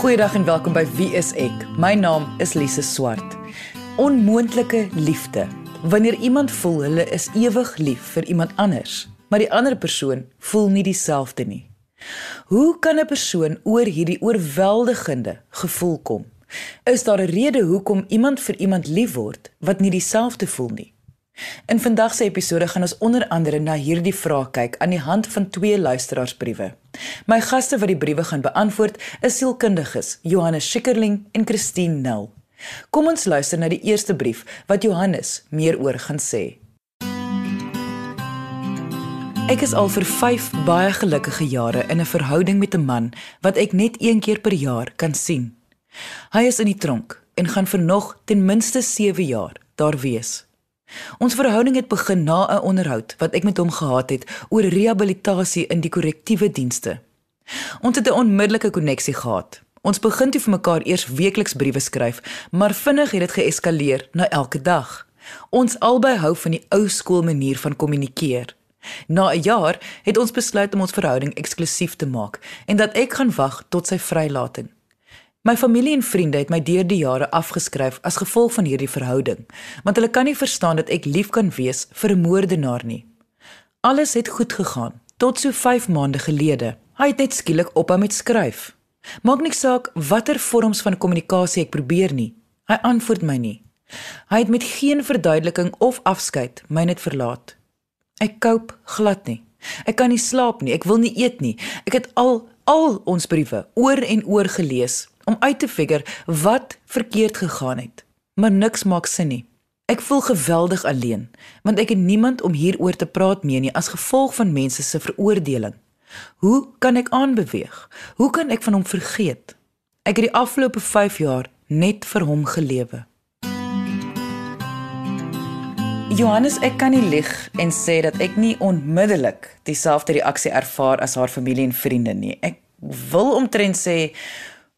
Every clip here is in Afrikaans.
Goeiedag en welkom by Wie is ek? My naam is Lise Swart. Onmoontlike liefde. Wanneer iemand voel hulle is ewig lief vir iemand anders, maar die ander persoon voel nie dieselfde nie. Hoe kan 'n persoon oor hierdie oorweldigende gevoel kom? Is daar 'n rede hoekom iemand vir iemand lief word wat nie dieselfde voel nie? In vandag se episode gaan ons onder andere na hierdie vraag kyk aan die hand van twee luisteraarsbriewe. My gaste wat die briewe gaan beantwoord is sielkundiges Johannes Schikkerling en Christine Nel. Kom ons luister na die eerste brief wat Johannes meer oor gaan sê. Ek is al vir 5 baie gelukkige jare in 'n verhouding met 'n man wat ek net een keer per jaar kan sien. Hy is in die tronk en gaan vir nog ten minste 7 jaar daar wees. Ons verhouding het begin na 'n onderhoud wat ek met hom gehad het oor rehabilitasie in die korrektiewe dienste. Ons het 'n onmiddellike koneksie gehad. Ons begin toe vir mekaar eers weekliks briewe skryf, maar vinnig het dit geeskaleer na elke dag. Ons albei hou van die ou skool manier van kommunikeer. Na 'n jaar het ons besluit om ons verhouding eksklusief te maak en dat ek gaan wag tot sy vrylating. My familie en vriende het my deur die jare afgeskryf as gevolg van hierdie verhouding, want hulle kan nie verstaan dat ek lief kan wees vir 'n moordenaar nie. Alles het goed gegaan tot so 5 maande gelede. Hy het net skielik ophou met skryf. Maak nie saak watter vorms van kommunikasie ek probeer nie. Hy antwoord my nie. Hy het met geen verduideliking of afskeid my net verlaat. Ek koop glad nie. Ek kan nie slaap nie, ek wil nie eet nie. Ek het al al ons briewe oor en oor gelees om uit te figure wat verkeerd gegaan het. Maar niks maak sin nie. Ek voel geweldig alleen, want ek het niemand om hieroor te praat mee nie as gevolg van mense se veroordeling. Hoe kan ek aanbeweeg? Hoe kan ek van hom vergeet? Ek het die afgelope 5 jaar net vir hom gelewe. Johannes, ek kan nie lieg en sê dat ek nie onmiddellik dieselfde reaksie ervaar as haar familie en vriende nie. Ek wil omtrent sê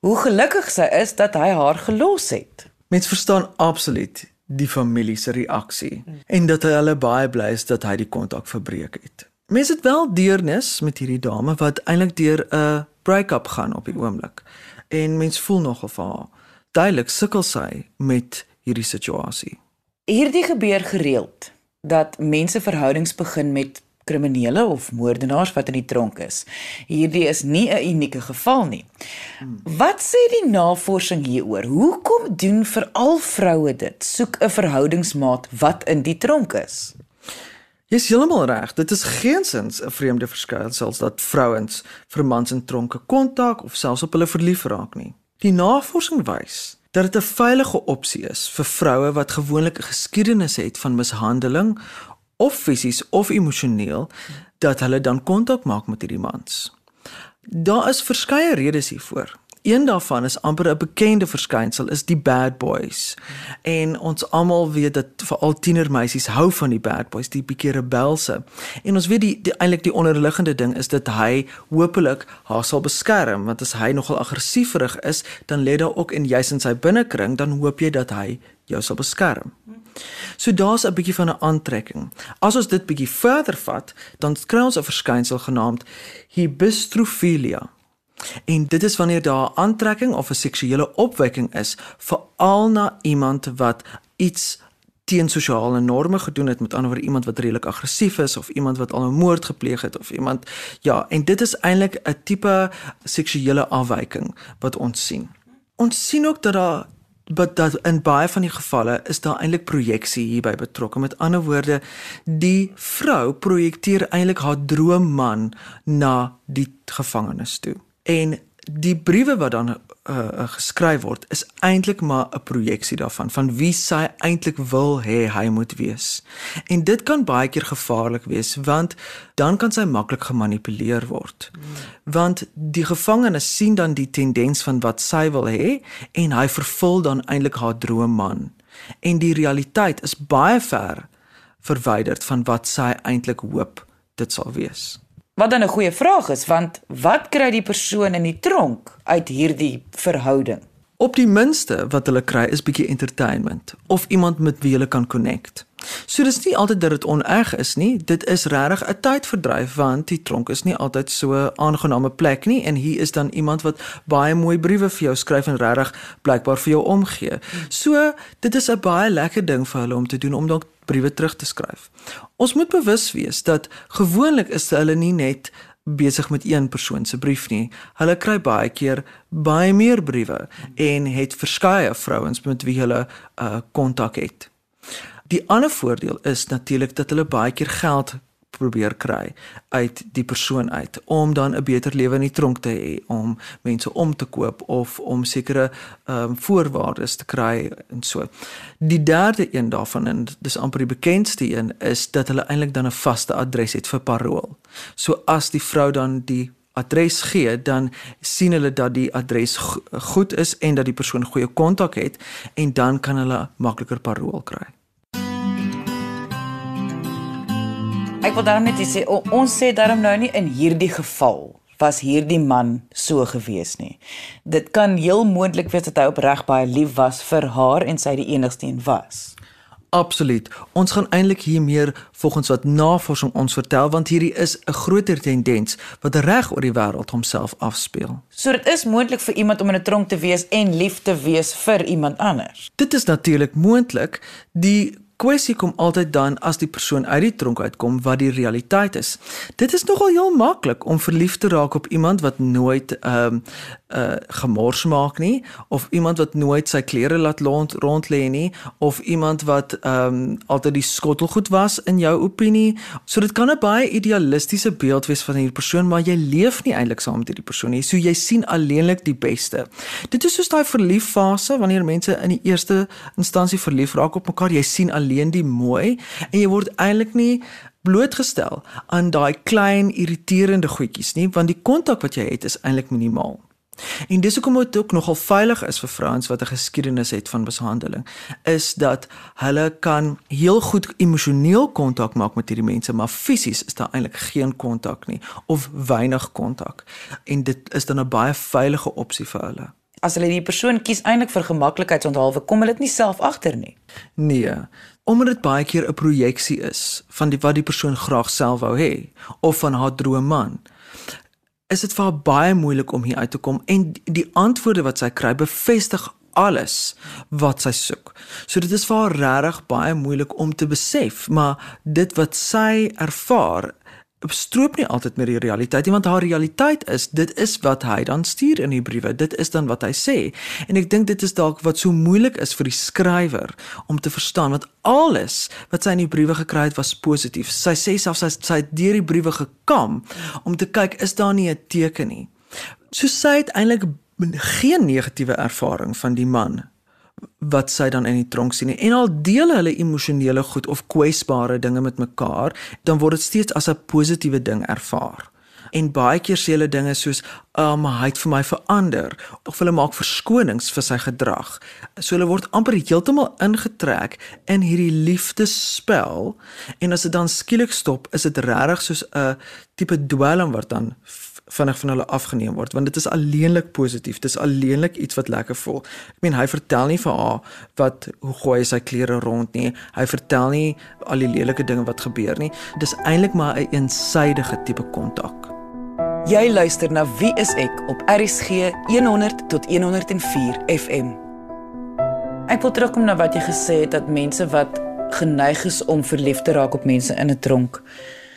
hoe gelukkig sy is dat hy haar gelos het. Mens verstaan absoluut die familie se reaksie mm. en dat hulle baie bly is dat hy die kontak verbreek het. Mens het wel deernis met hierdie dame wat eintlik deur 'n break-up gaan op die oomblik. En mens voel nogal vir haar. Duidelik sukkel sy met hierdie situasie. Hierdie gebeur gereeld dat mense verhoudings begin met kriminele of moordenaars wat in die tronk is. Hierdie is nie 'n unieke geval nie. Wat sê die navorsing hieroor? Hoekom doen veral vroue dit? Soek 'n verhoudingsmaat wat in die tronk is. Jy is heeltemal reg. Dit is geensins 'n vreemde verskynsel dat vrouens vir mans in tronke kontak of selfs op hulle verlief raak nie. Die navorsing wys dat dit 'n veilige opsie is vir vroue wat gewoonlik 'n geskiedenis het van mishandeling of fisies of emosioneel dat hulle dan kontak maak met hierdie mans. Daar is verskeie redes hiervoor. Een daarvan is amper 'n bekende verskynsel is die bad boys. En ons almal weet dat veral tienermeisies hou van die bad boys, die bietjie rebelse. En ons weet die, die eintlik die onderliggende ding is dat hy hopelik haar sal beskerm, want as hy nogal aggressieverig is, dan lê daar ook in juis in sy binnekring, dan hoop jy dat hy jou sal beskerm. So daar's 'n bietjie van 'n aantrekking. As ons dit bietjie verder vat, dan kry ons 'n verskynsel genaamd hibistrophilia. En dit is wanneer daar 'n aantrekking of 'n seksuele opwekking is veral na iemand wat iets teen sosiale norme gedoen het met ander woorde iemand wat redelik aggressief is of iemand wat al 'n moord gepleeg het of iemand ja en dit is eintlik 'n tipe seksuele afwyking wat ons sien. Ons sien ook dat daar but dat in baie van die gevalle is daar eintlik projeksie hierby betrokke. Met ander woorde, die vrou projekteer eintlik haar droomman na die gevangenes toe. En die briewe wat dan uh, geskryf word is eintlik maar 'n projeksie daarvan van wie sy eintlik wil hê hy moet wees. En dit kan baie keer gevaarlik wees want dan kan sy maklik gemanipuleer word. Want die gevangenes sien dan die tendens van wat sy wil hê en hy vervul dan eintlik haar droomman. En die realiteit is baie ver verwyderd van wat sy eintlik hoop dit sal wees. Wat dan 'n goeie vraag is, want wat kry die persoon in die tronk uit hierdie verhouding? Op die minste wat hulle kry is bietjie entertainment of iemand met wie hulle kan connect. So dis nie altyd dat dit oneg is nie. Dit is regtig 'n tydverdryf want die tronk is nie altyd so 'n aangename plek nie en hier is dan iemand wat baie mooi briewe vir jou skryf en regtig blykbaar vir jou omgee. So dit is 'n baie lekker ding vir hulle om te doen om dalk briewe terug te skryf. Ons moet bewus wees dat gewoonlik is hulle nie net besig met een persoon se brief nie. Hulle kry baie keer baie meer briewe en het verskeie vrouens met wie hulle uh kontak het. Die ander voordeel is natuurlik dat hulle baie keer geld probeer kry uit die persoon uit om dan 'n beter lewe in die tronk te hê, om mense om te koop of om sekere ehm um, voorwaardes te kry en so. Die derde een daarvan en dis amper die bekendste een is dat hulle eintlik dan 'n vaste adres het vir parool. So as die vrou dan die adres gee, dan sien hulle dat die adres goed is en dat die persoon goeie kontak het en dan kan hulle makliker parool kry. Ek wil daarom net sê ons sê daarom nou nie in hierdie geval was hierdie man so gewees nie. Dit kan heel moontlik wees dat hy opreg baie lief was vir haar en sy die enigste een was. Absoluut. Ons gaan eintlik hier meer volgens wat navorsing ons vertel want hierdie is 'n groter tendens wat reg oor die wêreld homself afspeel. So dit is moontlik vir iemand om in 'n tronk te wees en lief te wees vir iemand anders. Dit is natuurlik moontlik. Die kwessie kom altyd dan as die persoon uit die tronk uitkom wat die realiteit is. Dit is nogal heel maklik om verlief te raak op iemand wat nooit ehm um, uh gemors maak nie of iemand wat nooit sy klere laat rond rond lê nie of iemand wat ehm um, altyd die skottelgoed was in jou opinie. So dit kan 'n baie idealistiese beeld wees van 'n persoon, maar jy leef nie eintlik saam met hierdie persoon nie. So jy sien alleenlik die beste. Dit is soos daai verlieffase wanneer mense in die eerste instansie verlief raak op mekaar. Jy sien alleen die mooi en jy word eintlik nie blootgestel aan daai klein irriterende goedjies nie, want die kontak wat jy het is eintlik minimaal. En dis hoekom dit ook nogal veilig is vir vrouens wat 'n geskiedenis het van mishandeling, is dat hulle kan heel goed emosioneel kontak maak met hierdie mense, maar fisies is daar eintlik geen kontak nie of weinig kontak. En dit is dan 'n baie veilige opsie vir hulle. As hulle die persoon kies eintlik vir gemaklikheidsonthaalwe, kom hulle dit nie self agter nie. Nee, omdat dit baie keer 'n projeksie is van die wat die persoon graag self wou hê of van haar droomman is dit vir haar baie moeilik om hier uit te kom en die antwoorde wat sy kry bevestig alles wat sy soek. So dit is vir haar regtig baie moeilik om te besef, maar dit wat sy ervaar stroop nie altyd met die realiteit nie want haar realiteit is dit is wat hy dan stuur in die briewe. Dit is dan wat hy sê. En ek dink dit is dalk wat so moeilik is vir die skrywer om te verstaan want alles wat sy in die briewe gekry het was positief. Sy sê selfs sy, sy het deur die briewe gekam om te kyk is daar nie 'n teken nie. So sy het eintlik geen negatiewe ervaring van die man wat sy dan in die tronk sien en al deel hulle emosionele goed of kwesbare dinge met mekaar dan word dit steeds as 'n positiewe ding ervaar. En baie keer sê hulle dinge soos um hy het vir my verander of hulle maak verskonings vir sy gedrag. So hulle word amper heeltemal ingetrek in hierdie liefdespel. En as dit dan skielik stop is dit regtig soos 'n tipe dwelm wat dan vinnig van hulle afgeneem word want dit is alleenlik positief. Dis alleenlik iets wat lekker voel. Ek meen hy vertel nie vir haar wat hoe gooi hy sy klere rond nie. Hy vertel nie al die lelike dinge wat gebeur nie. Dis eintlik maar 'n een eensidedige tipe kontak. Jy luister na wie is ek op RSG 100 tot 104 FM ek wil terugkom na wat jy gesê het dat mense wat geneig is om verlief te raak op mense in 'n tronk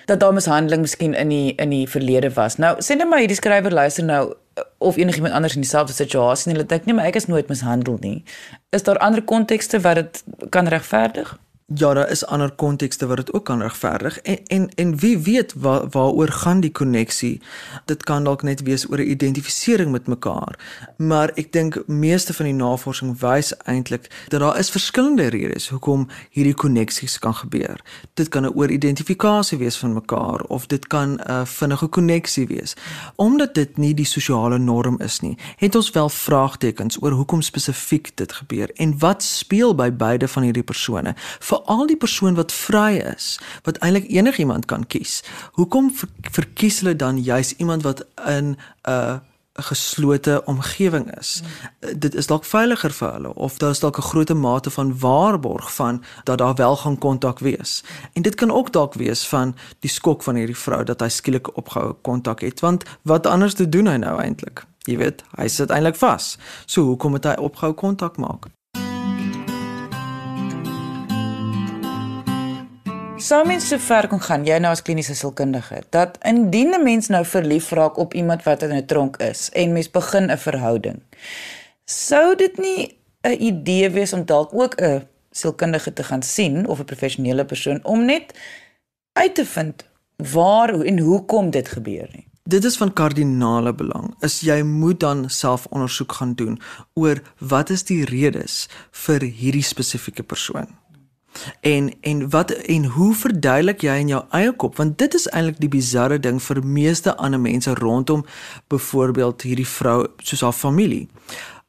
dat daar mishandeling miskien in die in die verlede was. Nou sê net maar hierdie skrywer luister nou of enigiemand anders in dieselfde situasie en hulle dink nee, maar ek is nooit mishandel nie. Is daar ander kontekste wat dit kan regverdig? Ja, daar is ander kontekste wat dit ook kan regverdig en en en wie weet waar waaroor gaan die koneksie? Dit kan dalk net wees oor 'n identifisering met mekaar. Maar ek dink meeste van die navorsing wys eintlik dat daar is verskillende redes hoekom hierdie koneksies kan gebeur. Dit kan 'n ooridentifikasie wees van mekaar of dit kan 'n vinnige koneksie wees. Omdat dit nie die sosiale norm is nie, het ons wel vraagtekens oor hoekom spesifiek dit gebeur en wat speel by beide van hierdie persone veral die persoon wat vry is, wat eintlik enigiemand kan kies. Hoekom ver, verkies hulle dan juis iemand wat in 'n 'n geslote omgewing is. Hmm. Dit is dalk veiliger vir hulle of daar is dalk 'n groot mate van waarborg van dat daar wel gaan kontak wees. En dit kan ook dalk wees van die skok van hierdie vrou dat hy skielik opgehou kontak het want wat anders te doen hy nou eintlik? Jy weet, hy sit eintlik vas. So hoekom het hy opgehou kontak maak? Sou mens so ver kon gaan, jy nou as kliniese sielkundige, dat indien 'n mens nou verlief raak op iemand wat in 'n tronk is en mens begin 'n verhouding, sou dit nie 'n idee wees om dalk ook 'n sielkundige te gaan sien of 'n professionele persoon om net uit te vind waar en hoekom dit gebeur nie? Dit is van kardinale belang. Is jy moet dan self ondersoek gaan doen oor wat is die redes vir hierdie spesifieke persoon? En en wat en hoe verduidelik jy in jou eie kop want dit is eintlik die bizarre ding vir meeste ander mense rondom byvoorbeeld hierdie vrou soos haar familie.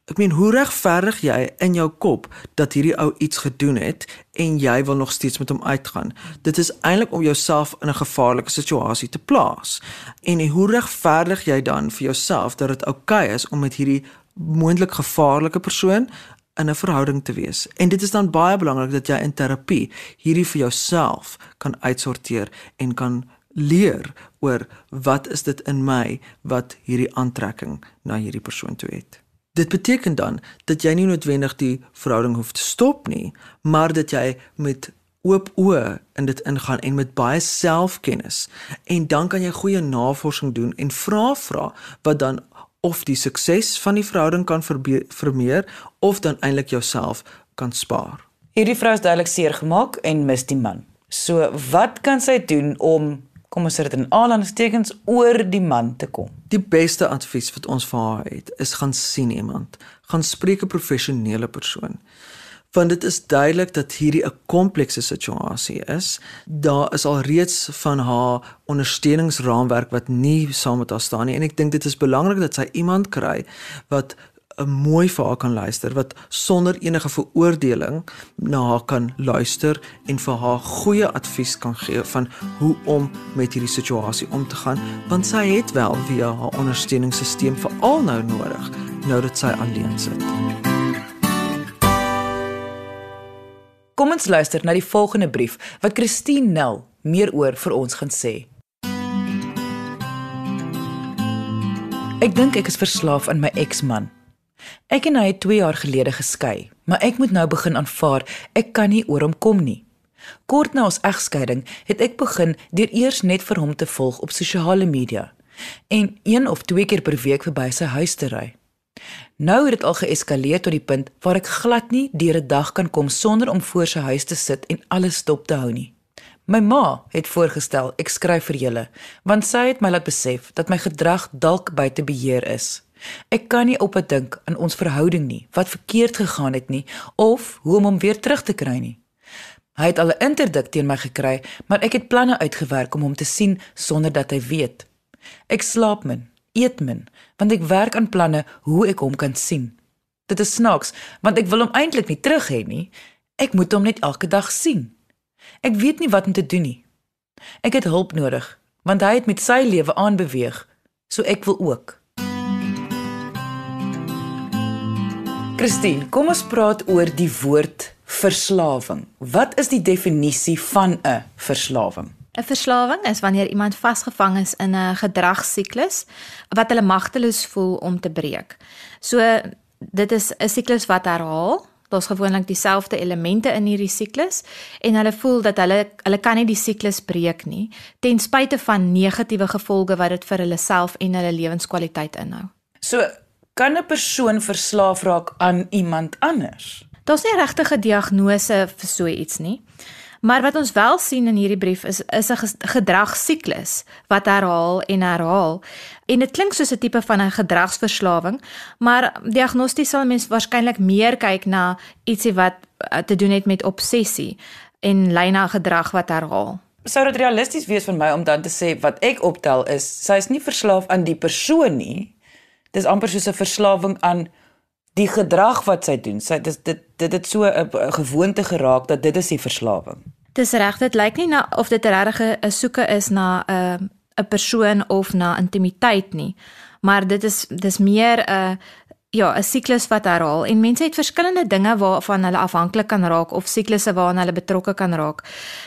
Ek meen hoe regverdig jy in jou kop dat hierdie ou iets gedoen het en jy wil nog steeds met hom uitgaan. Dit is eintlik om jouself in 'n gevaarlike situasie te plaas. En hoe regverdig jy dan vir jouself dat dit oukei okay is om met hierdie moontlik gevaarlike persoon in 'n verhouding te wees. En dit is dan baie belangrik dat jy in terapie hierdie vir jouself kan uitsorteer en kan leer oor wat is dit in my wat hierdie aantrekking na hierdie persoon toe het. Dit beteken dan dat jy nie noodwendig die verhouding hoef te stop nie, maar dat jy met oop oë in dit ingaan en met baie selfkennis en dan kan jy goeie navorsing doen en vra vra wat dan of die sukses van die verhouding kan vermeer of dan eintlik jouself kan spaar. Hierdie vrou is duidelik seer gemaak en mis die man. So wat kan sy doen om kom ons sê dit in aanhalingstekens oor die man te kom? Die beste advies wat ons vir haar het is gaan sien iemand, gaan spreek 'n professionele persoon want dit is duidelik dat hierdie 'n komplekse situasie is. Daar is al reeds van haar ondersteuningsraamwerk wat nie saam met haar staan nie en ek dink dit is belangrik dat sy iemand kry wat 'n mooi vir haar kan luister wat sonder enige veroordeling na haar kan luister en vir haar goeie advies kan gee van hoe om met hierdie situasie om te gaan want sy het wel via haar ondersteuningssisteem veral nou nodig nou dat sy alleen sit. Kom ons luister na die volgende brief wat Christine Nel meer oor vir ons gaan sê. Ek dink ek is verslaaf aan my eksman. Ek en hy het 2 jaar gelede geskei, maar ek moet nou begin aanvaar ek kan nie oor hom kom nie. Kort na ons egskeiding het ek begin deur eers net vir hom te volg op sosiale media en een of twee keer per week verby sy huis te ry. Nou het dit al geeskaleer tot die punt waar ek glad nie deur 'n dag kan kom sonder om voor sy huis te sit en alles stop te hou nie. My ma het voorgestel ek skryf vir julle, want sy het my laat besef dat my gedrag dalk buite beheer is. Ek kan nie ophou dink aan ons verhouding nie, wat verkeerd gegaan het nie of hoe om hom weer terug te kry nie. Hy het al 'n interdik teen my gekry, maar ek het planne uitgewerk om hom te sien sonder dat hy weet. Ek slaap min, eet min, want ek werk aan planne hoe ek hom kan sien. Dit is snaaks, want ek wil hom eintlik nie terug hê nie. Ek moet hom net elke dag sien. Ek weet nie wat om te doen nie. Ek het hulp nodig, want hy het met sy lewe aanbeweeg, so ek wil ook. Christine, kom ons praat oor die woord verslawing. Wat is die definisie van 'n verslawing? 'n Verslawing is wanneer iemand vasgevang is in 'n gedragssiklus wat hulle magteloos voel om te breek. So dit is 'n siklus wat herhaal. Daar's gewoonlik dieselfde elemente in hierdie siklus en hulle voel dat hulle hulle kan nie die siklus breek nie ten spyte van negatiewe gevolge wat dit vir hulle self en hulle lewenskwaliteit inhou. So kan 'n persoon verslaaf raak aan iemand anders? Daar's nie regtig 'n diagnose vir so iets nie. Maar wat ons wel sien in hierdie brief is is 'n gedragsiklus wat herhaal en herhaal. En dit klink soos 'n tipe van 'n gedragsverslawing, maar diagnosties sal mens waarskynlik meer kyk na ietsie wat eh, te doen het met obsessie en lei na gedrag wat herhaal. Sou dit realisties wees vir my om dan te sê wat ek optel is, sy is nie verslaaf aan die persoon nie. Dis amper soos 'n verslawing aan die gedrag wat sy doen. Sy dit dit dit het so 'n gewoonte geraak dat dit is die verslawing. Dis reg, dit lyk nie na of dit regtig 'n soeke is na 'n uh, 'n persoon of na intimiteit nie, maar dit is dis meer 'n uh, ja, 'n siklus wat herhaal en mense het verskillende dinge waarvan hulle afhanklik kan raak of siklusse waaraan hulle betrokke kan raak.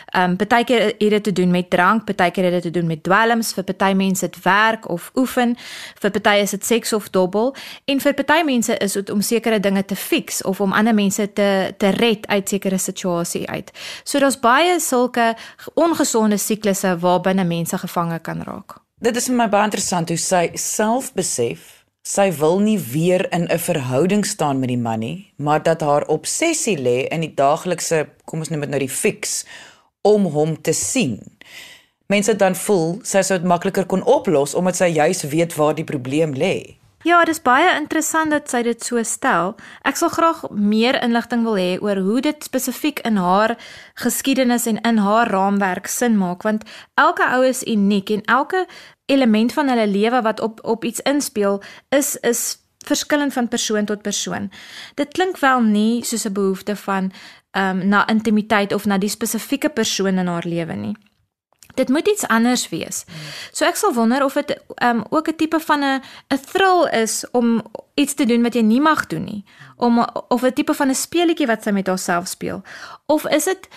Ehm um, partykeer het dit te doen met drank, partykeer het dit te doen met dwelms, vir party mense dit werk of oefen, vir party is dit seks of dobbel en vir party mense is dit om sekere dinge te fix of om ander mense te te red uit sekere situasie uit. So daar's baie sulke ongesonde siklusse waarbinne mense gevange kan raak. Dit is vir my baie interessant hoe sy self besef sy wil nie weer in 'n verhouding staan met die man nie, maar dat haar obsessie lê in die daaglikse, kom ons noem dit nou die fix om hom te sien. Mense dan voel sy sou dit makliker kon oplos omdat sy juis weet waar die probleem lê. Ja, dit is baie interessant dat sy dit so stel. Ek sal graag meer inligting wil hê oor hoe dit spesifiek in haar geskiedenis en in haar raamwerk sin maak want elke ou is uniek en elke element van hulle lewe wat op op iets inspel is is verskillend van persoon tot persoon. Dit klink wel nie soos 'n behoefte van ehm um, na intimiteit of na die spesifieke persoon in haar lewe nie. Dit moet iets anders wees. So ek sal wonder of dit ehm um, ook 'n tipe van 'n 'n thrill is om iets te doen wat jy nie mag doen nie. Om of 'n tipe van 'n speletjie wat sy met haarself speel. Of is dit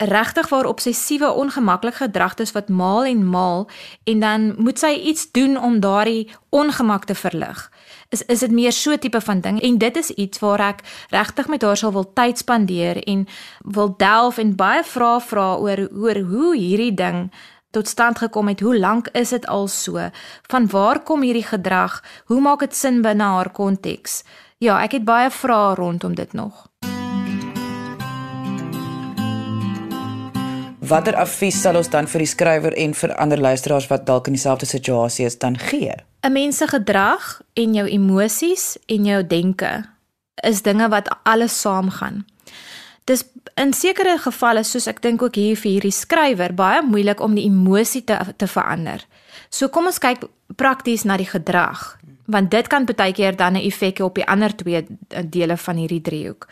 regtig waar obsessiewe ongemaklike gedrag is wat maal en maal en dan moet sy iets doen om daardie ongemak te verlig. Is is dit meer so tipe van ding en dit is iets waar ek regtig met haar sal wil tyd spandeer en wil delf en baie vrae vra oor oor hoe hierdie ding tot stand gekom het. Hoe lank is dit al so? Van waar kom hierdie gedrag? Hoe maak dit sin binne haar konteks? Ja, ek het baie vrae rondom dit nog. Watter advies sal ons dan vir die skrywer en vir ander luisteraars wat dalk in dieselfde situasie is dan gee? 'n Mens se gedrag en jou emosies en jou denke is dinge wat alles saamgaan. Dis in sekere gevalle soos ek dink ook hier vir hierdie skrywer baie moeilik om die emosie te te verander. So kom ons kyk prakties na die gedrag want dit kan baie keer dan 'n effek hê op die ander twee dele van hierdie driehoek.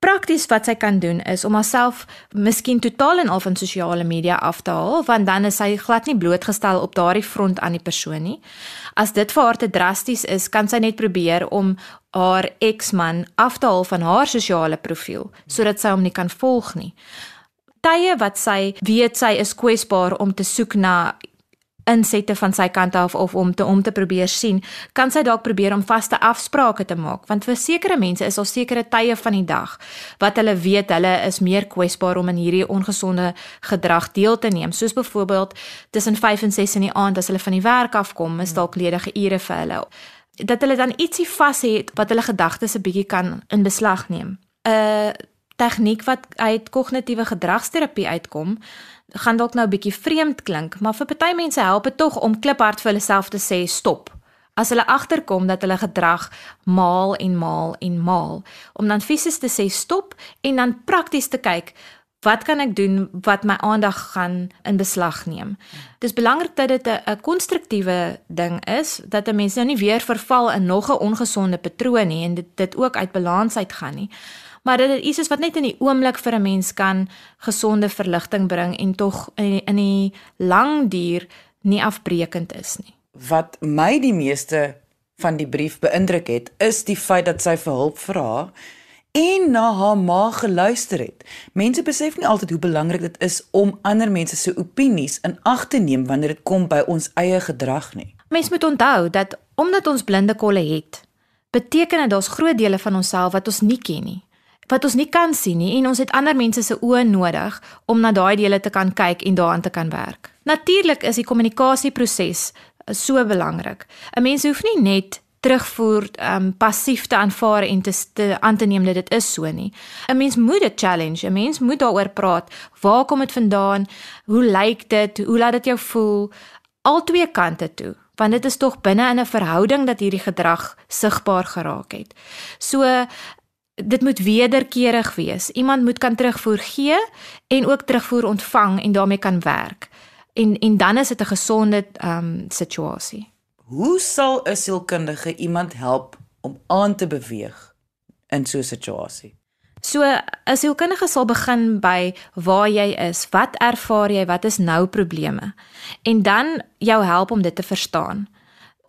Prakties wat sy kan doen is om haarself miskien totaal en al van sosiale media af te haal want dan is sy glad nie blootgestel op daardie front aan die persoon nie. As dit vir haar te drasties is, kan sy net probeer om haar eksman af te haal van haar sosiale profiel sodat sy hom nie kan volg nie. Tye wat sy weet sy is kwesbaar om te soek na insette van sy kant af of om te om te probeer sien, kan sy dalk probeer om vaste afsprake te maak, want vir sekere mense is daar sekere tye van die dag wat hulle weet hulle is meer kwesbaar om in hierdie ongesonde gedrag deel te neem, soos byvoorbeeld tussen 5 en 6 in die aand as hulle van die werk afkom, is dalk ledige ure vir hulle. Dat hulle dan ietsie vas het wat hulle gedagtes 'n bietjie kan in beslag neem. 'n tegniek wat uit kognitiewe gedragsterapie uitkom, gaan dalk nou 'n bietjie vreemd klink, maar vir party mense help dit tog om kliphard vir hulle self te sê stop. As hulle agterkom dat hulle gedrag maal en maal en maal, om dan fisies te sê stop en dan prakties te kyk Wat kan ek doen wat my aandag gaan in beslag neem? Dis belangrik dat dit 'n konstruktiewe ding is, dat 'n mens nou nie weer verval in nog 'n ongesonde patroon nie en dit dit ook uit balans uitgaan nie maar dit is iets wat net in die oomblik vir 'n mens kan gesonde verligting bring en tog in, in die lang duur nie afbreekend is nie. Wat my die meeste van die brief beïndruk het, is die feit dat sy vir hulp vra en na haar ma geluister het. Mense besef nie altyd hoe belangrik dit is om ander mense se opinies in ag te neem wanneer dit kom by ons eie gedrag nie. Mens moet onthou dat omdat ons blinde kolle het, beteken dit daar's groot dele van onsself wat ons nie ken nie wat ons nie kan sien nie en ons het ander mense se oë nodig om na daai dele te kan kyk en daaraan te kan werk. Natuurlik is die kommunikasieproses eh, so belangrik. 'n Mens hoef nie net terugvoer um passief te aanvaar en te, te aan te neem dat dit is so nie. 'n Mens moet dit challenge, 'n mens moet daaroor praat. Waar kom dit vandaan? Hoe lyk dit? Hoe laat dit jou voel? Al twee kante toe want dit is tog binne in 'n verhouding dat hierdie gedrag sigbaar geraak het. So dit moet wederkerig wees. Iemand moet kan terugvoer gee en ook terugvoer ontvang en daarmee kan werk. En en dan is dit 'n gesonde ehm um, situasie. Hoe sal 'n sielkundige iemand help om aan te beweeg in so 'n situasie? So 'n sielkundige sal begin by waar jy is, wat ervaar jy, wat is nou probleme? En dan jou help om dit te verstaan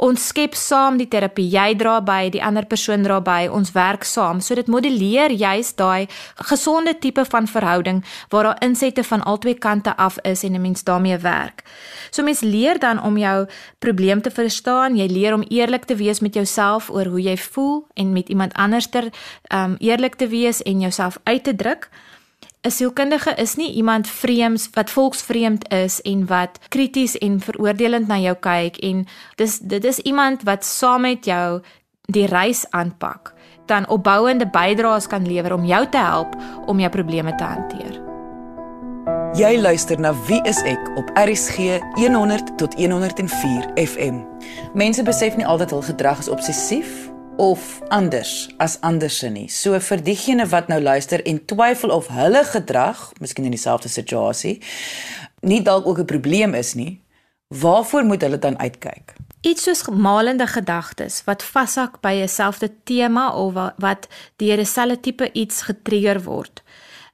Ons skep saam die terapie. Jy dra by, die ander persoon dra by. Ons werk saam. So dit modelleer juis daai gesonde tipe van verhouding waar daar insette van albei kante af is en 'n mens daarmee werk. So mens leer dan om jou probleem te verstaan. Jy leer om eerlik te wees met jouself oor hoe jy voel en met iemand anderster um eerlik te wees en jouself uit te druk. 'n sielkundige is nie iemand vreemds wat volksvreemd is en wat krities en veroordelend na jou kyk en dis dit is iemand wat saam met jou die reis aanpak dan opbouende bydraes kan lewer om jou te help om jou probleme te hanteer. Jy luister na Wie is ek op RCG 100 tot 104 FM. Mense besef nie altyd hul gedrag is obsessief of anders as anderse nie. So vir diegene wat nou luister en twyfel of hulle gedrag, miskien in dieselfde situasie, nie dalk ook 'n probleem is nie, waarvoor moet hulle dan uitkyk? Iets soos malende gedagtes wat vashak by 'n selfde tema of wat deur 'n selfde tipe iets getrigger word.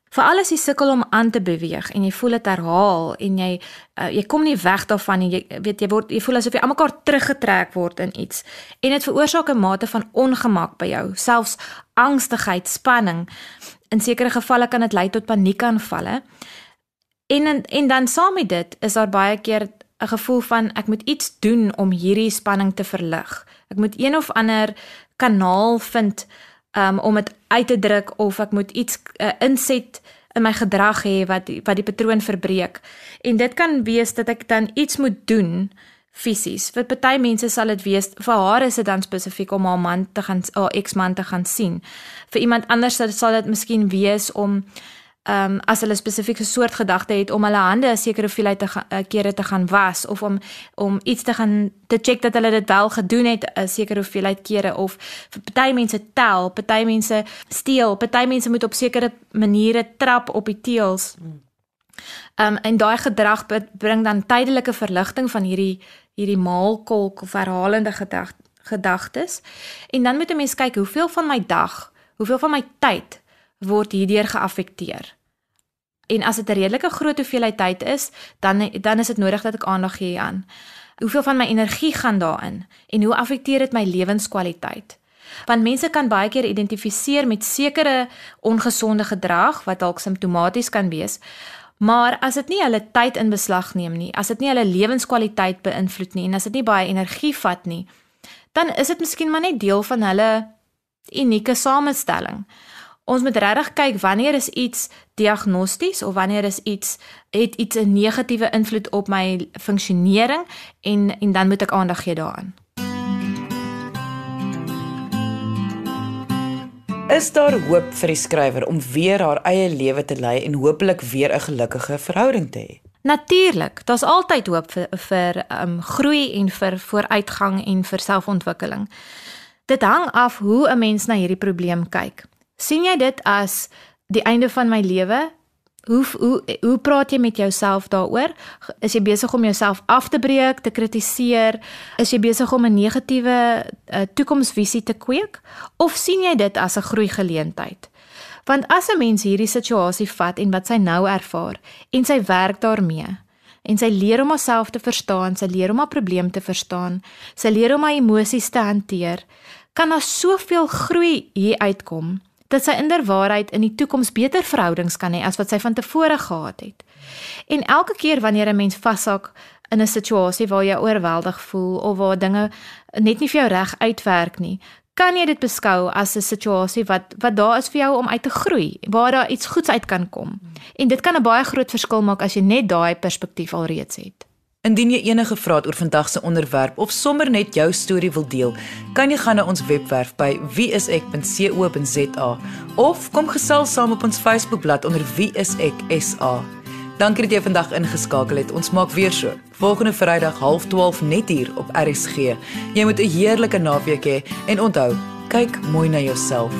Veral as jy sukkel om aan te beweeg en jy voel dit herhaal en jy uh, jy kom nie weg daarvan nie. Jy weet jy word jy voel asof jy almekaar teruggetrek word in iets en dit veroorsaak 'n mate van ongemak by jou, selfs angstigheid, spanning. In sekere gevalle kan dit lei tot paniekaanvalle. En, en en dan saam met dit is daar baie keer 'n gevoel van ek moet iets doen om hierdie spanning te verlig. Ek moet een of ander kanaal vind um, om dit uit te druk of ek moet iets uh, inset in my gedrag hê wat wat die patroon verbreek. En dit kan wees dat ek dan iets moet doen fisies. Vir party mense sal dit wees vir haar is dit dan spesifiek om haar man te gaan haar eksman te gaan sien. Vir iemand anders sal dit miskien wees om ehm um, as hulle spesifieke soort gedagte het om hulle hande 'n sekere hoeveelheid te uh, kere te gaan was of om om iets te gaan te check dat hulle dit wel gedoen het 'n sekere hoeveelheid kere of vir party mense tel, party mense steel, party mense moet op sekere maniere trap op die teels. Ehm um, en daai gedrag bring dan tydelike verligting van hierdie hierdie maalkolk of herhalende gedag, gedagtes. En dan moet 'n mens kyk hoeveel van my dag, hoeveel van my tyd word hierdeur geaffekteer. En as dit 'n redelike groot hoeveelheid tyd is, dan dan is dit nodig dat ek aandag gee aan. Hoeveel van my energie gaan daarin en hoe affekteer dit my lewenskwaliteit? Want mense kan baie keer identifiseer met sekere ongesonde gedrag wat dalk simptomaties kan wees. Maar as dit nie hulle tyd in beslag neem nie, as dit nie hulle lewenskwaliteit beïnvloed nie en as dit nie baie energie vat nie, dan is dit miskien maar net deel van hulle unieke samestelling. Ons moet regtig kyk wanneer is iets diagnosties of wanneer is iets het iets 'n negatiewe invloed op my funksionering en en dan moet ek aandag gee daaraan. Is daar hoop vir die skrywer om weer haar eie lewe te lei en hopelik weer 'n gelukkige verhouding te hê? Natuurlik, daar's altyd hoop vir vir um groei en vir vooruitgang en vir selfontwikkeling. Dit hang af hoe 'n mens na hierdie probleem kyk sien jy dit as die einde van my lewe? Hoe hoe hoe praat jy met jouself daaroor? Is jy besig om jouself af te breek, te kritiseer? Is jy besig om 'n negatiewe uh, toekomsvisie te kweek of sien jy dit as 'n groeigeleentheid? Want as 'n mens hierdie situasie vat en wat sy nou ervaar en sy werk daarmee en sy leer om haarself te verstaan, sy leer om haar probleem te verstaan, sy leer om haar emosies te hanteer, kan daar soveel groei hier uitkom dat sy inderwaarheid in die toekoms beter verhoudings kan hê as wat sy van tevore gehad het. En elke keer wanneer 'n mens vashak in 'n situasie waar jy oorweldig voel of waar dinge net nie vir jou reg uitwerk nie, kan jy dit beskou as 'n situasie wat wat daar is vir jou om uit te groei, waar daar iets goeds uit kan kom. En dit kan 'n baie groot verskil maak as jy net daai perspektief alreeds het. Indien jy enige vrae oor vandag se onderwerp of sommer net jou storie wil deel, kan jy gaan na ons webwerf by wieisek.co.za of kom gesels saam op ons Facebookblad onder wieiseksa. Dankie dat jy vandag ingeskakel het. Ons maak weer so. Volgende Vrydag 12:30 net hier op RSG. Jy moet 'n heerlike naweek hê he, en onthou, kyk mooi na jouself.